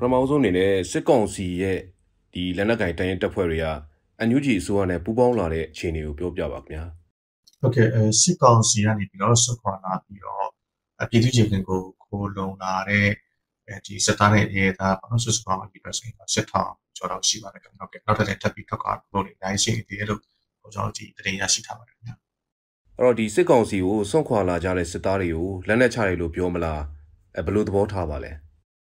ပထမဆုံးအနေနဲ့စစ်ကောင်စီရဲ့ဒီလက်နက်ကင်တိုင်းရင်တပ်ဖွဲ့တွေကအန်ယူဂျီအစိုးရနဲ့ပူးပေါင်းလာတဲ့အခြေအနေကိုပြောပြပါခင်ဗျာဟုတ်ကဲ့အဲစစ်ကောင်စီကနေပြီးတော့ဆွခွာလာပြီးတော့ပြည်သူ့ခြေခံကိုခိုးလုံလာတဲ့အဲဒီစစ်သားနဲ့ရဲသားဘာလို့ဆွဆွာမှာပြီးတော့ဆိုရင်စစ်ထောင်ကျော်တော့ရှိပါတယ်ခင်ဗျာဟုတ်ကဲ့နောက်ထပ်လည်းထပ်ပြီးထောက်ကားလို့နေနိုင်ရှိနေတယ်လို့ကျွန်တော်ဒီတင်ရရှိထားပါတယ်ခင်ဗျာအဲ့တော့ဒီစစ်ကောင်စီကိုဆွန့်ခွာလာကြတဲ့စစ်သားတွေကိုလက်နက်ချတယ်လို့ပြောမလားအဲဘယ်လိုသဘောထားပါလဲ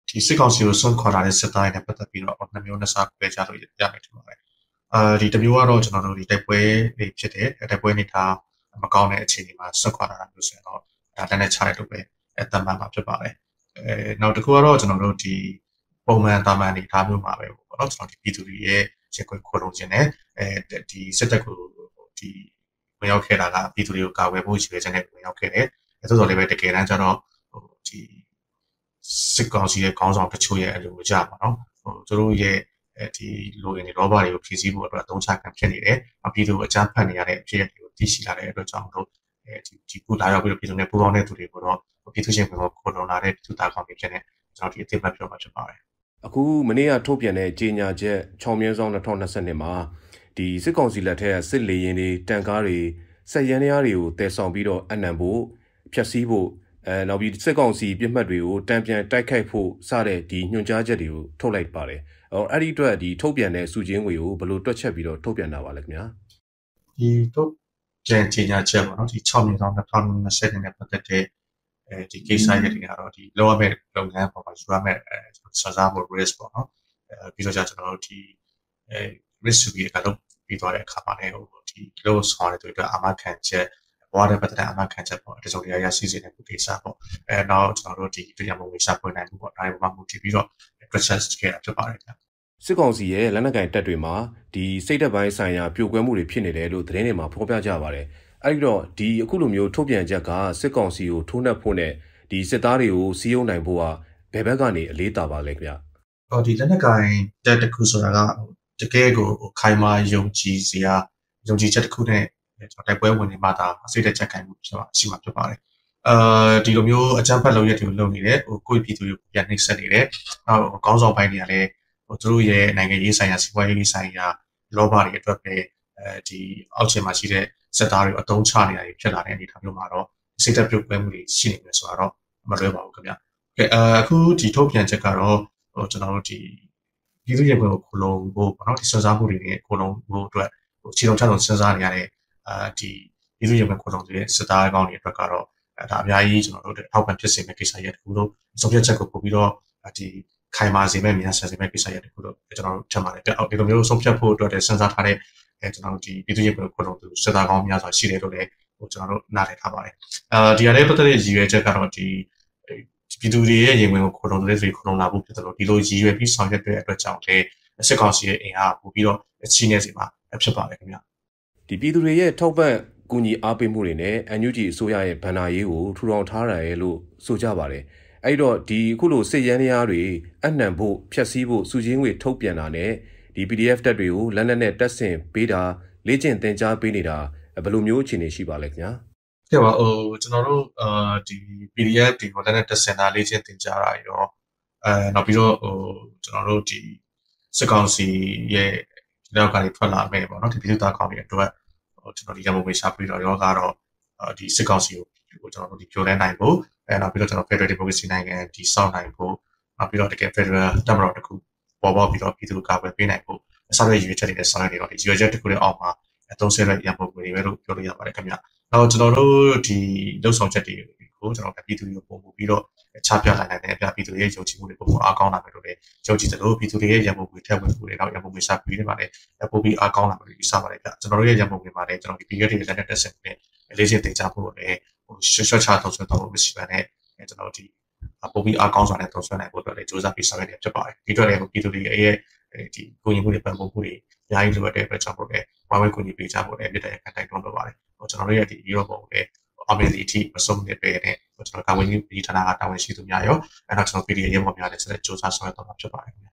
ဒီစစ်ကောင်စီကိုဆွန့်ခွာလာတဲ့စစ်သားတွေနဲ့ပတ်သက်ပြီးတော့နှမျိုးနဲ့စားပြကြလို့ရမယ်ထင်ပါတယ်အာဒီတမျိုးကတော့ကျွန်တော်တို့ဒီတိုက်ပွဲတွေဖြစ်တဲ့တိုက်ပွဲနေတာမကောင်းတဲ့အခြေအနေမှာဆွန့်ခွာလာတာမျိုးဆိုရင်တော့ဒါလက်နက်ချတယ်လို့ပဲအတမန်မှာဖြစ်ပါတယ်အဲနောက်တစ်ခုကတော့ကျွန်တော်တို့ဒီပုံမှန်တာမန်နေထားမျိုးမှာပဲပေါ့နော်ကျွန်တော်ဒီပြည်သူတွေရဲ့ရက်ွက်ခေါ်လို့ခြင်းနဲ့အဲဒီစစ်တပ်ကိုဒီဝင်ရောက်ခဲ့တာကပြည်သူတွေကိုကာကွယ်ဖို့ရှိတဲ့ချက်နဲ့ဝင်ရောက်ခဲ့တယ်အဲဆိုတော့လည်းပဲတကယ်တမ်းကျတော့ဟိုဒီ စစ်ကောင်စီရဲ့ခေါင်းဆောင်တချို့ရဲ့အလိုကြပါတော့ဟိုသူတို့ရဲ့အဲဒီလိုရင်းရောဘာတွေကိုဖြည့်ဆည်းဖို့အတွက်အသုံးချခံဖြစ်နေတယ်။ပြည်သူအကြမ်းဖက်နေရတဲ့အဖြစ်အပျက်တွေကိုသိရှိလာတဲ့အတွက်ကြောင့်တို့အဲဒီဒီကုလာရောက်ပြီးတော့ပြည်သူနဲ့ပူးပေါင်းတဲ့သူတွေကိုတော့ပြည်သူချင်းကိုခေါ်လုံလာတဲ့ပြည်သူသားကောင်တွေဖြစ်နေကျွန်တော်ဒီအသိမှတ်ပြောမှာဖြစ်ပါတယ်။အခုမနေ့ကထုတ်ပြန်တဲ့ကြေညာချက်6မြင်းဆောင်2020မှာဒီစစ်ကောင်စီလက်ထက်စစ်လေရင်တွေတန်ကားတွေစက်ရန်ရားတွေကိုတည်ဆောင်ပြီးတော့အနံဖို့ဖျက်ဆီးဖို့ အဲနောက်ပြီးစစ်ကောင်စီပြစ်မှတ်တွေကိုတံပြန်တိုက်ခိုက်ဖို့စတဲ့ဒီညွှန်ကြားချက်တွေကိုထုတ်လိုက်ပါတယ်။အော်အဲ့ဒီအတွက်ဒီထုတ်ပြန်တဲ့စုချင်းငွေကိုဘယ်လိုတွက်ချက်ပြီးတော့ထုတ်ပြန်တာပါလဲခင်ဗျာ။ဒီထုတ်ပြန်ကြေညာချက်ပေါ့နော်ဒီ6နှစ်ဆောင်2020နဲ့ပတ်သက်တဲ့အဲဒီကိစ္စရပ်တွေကတော့ဒီလောရမဲ့လုပ်ငန်းပေါ်မှာယူရမဲ့အဲစစားဖို့ risk ပေါ့နော်အဲပြီးတော့ကျွန်တော်တို့ဒီအဲ risk ကြီးကလုပ်ပြီးသွားတဲ့အခါမှာလည်းဟိုဒီလို့ဆောင်တဲ့သူတွေအမခံချက် ဘဝတဲ့ပတ်သက်အမခံချက်ပေါ့တစုံတရာရရှိစေတဲ့ကိစ္စပေါ့အဲနောက်ကျွန်တော်တို့ဒီတရားမဝင်ရှာဖွေနိုင်မှုပေါ့ဒါတွေမှာမူတည်ပြီးတော့ process ခဲ့တာဖြစ်ပါတယ်ဗျစစ်ကောင်စီရဲ့လက်နက်ကင်တပ်တွေမှာဒီစိတ်သက်ပိုင်းဆိုင်ရာပြိုကွဲမှုတွေဖြစ်နေတယ်လို့သတင်းတွေမှာဖော်ပြကြပါတယ်အဲဒီတော့ဒီအခုလိုမျိုးထုတ်ပြန်ချက်ကစစ်ကောင်စီကိုထိုးနှက်ဖို့နဲ့ဒီစစ်သားတွေကိုစီးရုံနိုင်ဖို့ကဘယ်ဘက်ကနေအလေးတာပါလဲခင်ဗျ။ဟောဒီလက်နက်ကင်တက်တစ်ခုဆိုတာကတကယ်ကိုခိုင်မာယုံကြည်စရာယုံကြည်ချက်တစ်ခုနဲ့ကျွန် တော်တိုက်ပွဲဝင်နေမှသာအစိတ်တက်ချက်ခိုင်မှုဖြစ်ပါရှိမှာဖြစ်ပါတယ်။အာဒီလိုမျိုးအကြမ်းဖက်လုပ်ရက်တွေကိုလုပ်နေတယ်ဟိုကိုယ့်ပြည်သူတွေကိုပြန်နှိပ်စက်နေတယ်။နောက်ခေါင်းဆောင်ပိုင်းတွေကလည်းဟိုသူတို့ရဲ့နိုင်ငံရေးဆိုင်ရာစီးပွားရေးဆိုင်ရာလောဘတွေအတွက်ပဲအဲဒီအောက်ခြေမှာရှိတဲ့စက်သားတွေအတုံးချနေတာဖြစ်လာတဲ့အနေအထားမျိုးမှာတော့စိတ်သက်ပြုတ်ပွဲမှုတွေရှိနေတယ်ဆိုတော့မလွဲပါဘူးခင်ဗျာ။ကဲအခုဒီထုတ်ပြန်ချက်ကတော့ဟိုကျွန်တော်တို့ဒီပြည်သူ့ရေပွဲကိုခလုံးဖို့ပေါ့နော်ဒီစွမ်းစားမှုတွေနဲ့ခလုံးဖို့အတွက်ဟိုခြေလုံးချလုံးစဉ်းစားနေရတဲ့ အာဒီပြည်သူ့ရေပွဲခလုံးတွေစစ်သားကောင်းတွေအတွက်ကတော့ဒါအများကြီးကျွန်တော်တို့ထောက်ပံ့ဖြစ်စေမယ့်ကိစ္စရပ်တခုလို့ဆုံးဖြတ်ချက်ကိုပို့ပြီးတော့ဒီခိုင်မာစေမယ့်မြန်ဆန်စေမယ့်ကိစ္စရပ်တခုလို့ကျွန်တော်တို့ထင်ပါတယ်။ဒီလိုမျိုးဆုံးဖြတ်ဖို့အတွက်စဉ်းစားထားတဲ့အဲကျွန်တော်တို့ဒီပြည်သူ့ရေပွဲခလုံးသူစစ်သားကောင်းများစွာရှိတယ်လို့လည်းဟိုကျွန်တော်တို့နားလည်ထားပါတယ်။အာဒီအရေးပတ်သက်တဲ့ရည်ရွယ်ချက်ကတော့ဒီပြည်သူတွေရဲ့ရင်ဝင်ကိုခုံလုံးတွေခုံလုံးလာဖို့ဖြစ်တယ်လို့ဒီလိုရည်ရွယ်ပြီးဆောင်ရွက်တဲ့အတွက်ကြောင့်လည်းစစ်ကောင်စီရဲ့အင်အားပို့ပြီးတော့ချီးနေစီမှာဖြစ်ပါတယ်ခင်ဗျာ ဒီပြည်သူတွေရဲ့ထောက်ပံ့ကူညီအားပေးမှုတွေနဲ့ NUG အစိုးရရဲ့ဗန္နာရေးကိုထူထောင်ထားတယ်လို့ဆိုကြပါတယ်အဲ့တော့ဒီအခုလိုစစ်ရန်ရားတွေအနှံဖို့ဖျက်ဆီးဖို့စုချင်းငွေထုတ်ပြန်တာနဲ့ဒီ PDF တက်တွေကိုလက်နက်နဲ့တက်ဆင်ပေးတာလေ့ကျင့်သင်ကြားပေးနေတာဘယ်လိုမျိုးအခြေအနေရှိပါလဲခင်ဗျာကဲပါဟိုကျွန်တော်တို့အာဒီ PDF ဒီ modern တက်စင်တာလေးချင်းသင်ကြားတာရောအဲနောက်ပြီးတော့ဟိုကျွန်တော်တို့ဒီစကောင်စီရဲ့ လောက်ကနေထွက်လာမယ်ပေါ့နော်ဒီပြည်သူသားကောင်းတွေအတွက်ဟိုကျွန်တော်ဒီရမဝေရှာပြီးတော့ရောကတော့ဒီစစ်ကောင်စီကိုကျွန်တော်တို့ဒီပြောလဲနိုင်ဖို့အဲနောက်ပြီးတော့ကျွန်တော် Federal Democracy နိုင်ငံဒီစောင့်နိုင်ဖို့နောက်ပြီးတော့တကယ် Federal တပ်မတော်တစ်ခုပေါ်ပေါက်ပြီးတော့ပြည်သူကာကွယ်ပေးနိုင်ဖို့အစားရရည်ချက်တွေနဲ့ဆောင်ရွက်နေတော့ဒီရည်ရွယ်ချက်တစ်ခုနဲ့အောက်မှာအသုံးဆရရပုံတွေပဲလို့ပြောလို့ရပါတယ်ခင်ဗျ။နောက်ကျွန်တော်တို့ဒီလှုပ်ဆောင်ချက်တွေ ကိုကျွန်တော်ပြည်သူတွေကိုပုံပြီးတော့ချပြနိုင်တဲ့အပြပြည်သူတွေရဲ့ယုံကြည်မှုတွေပုံအားကောင်းလာမယ်လို့လည်းယုံကြည်တယ်လို့ပြည်သူတွေရဲ့ရန်ပုံငွေထက်ဝင်မှုတွေနောက်ရန်ပုံငွေရှာပြီးနေပါတယ်။ပုံပြီးအားကောင်းလာမယ်လို့ယူဆပါတယ်ဗျ။ကျွန်တော်တို့ရဲ့ရန်ပုံငွေမှာလည်းကျွန်တော်ဒီပြည်ရတဲ့လက်နဲ့တက်ဆက်နဲ့လေးချင်းတင်ကြဖို့လည်းဟိုရွှှချသုံးဆွဲတော့မရှိပါနဲ့ကျွန်တော်ဒီပုံပြီးအားကောင်းစွာနဲ့သုံးဆွဲနိုင်ဖို့အတွက်လည်းစူးစမ်းပြီးဆောင်ရွက်နေဖြစ်ပါတယ်။ဒီအတွက်လည်းပြည်သူတွေရဲ့ဒီကိုညီမှုတွေပံ့ပိုးမှုတွေအများကြီးလိုအပ်တဲ့အတွက်ကြောင့်မို့လဲဝိုင်းဝန်းကူညီပေးကြဖို့လည်းမြစ်တဲ့အခါတိုက်တွန်းလိုပါတယ်ဟိုကျွန်တော်တို့ရဲ့ဒီ Europe ဘုံလည်း အောင်မြင်သည့်အထိမဆုံးနေပဲနဲ့ကျွန်တော်တာဝန်ကြီးပြည်ဌာနကတာဝန်ရှိသူများရောအဲ့တော့ကျွန်တော် PDF ရေပေါ်များလည်းဆက်လက်စ조사ဆောင်ရွက်တော့မှာဖြစ်ပါတယ်ခင်ဗျ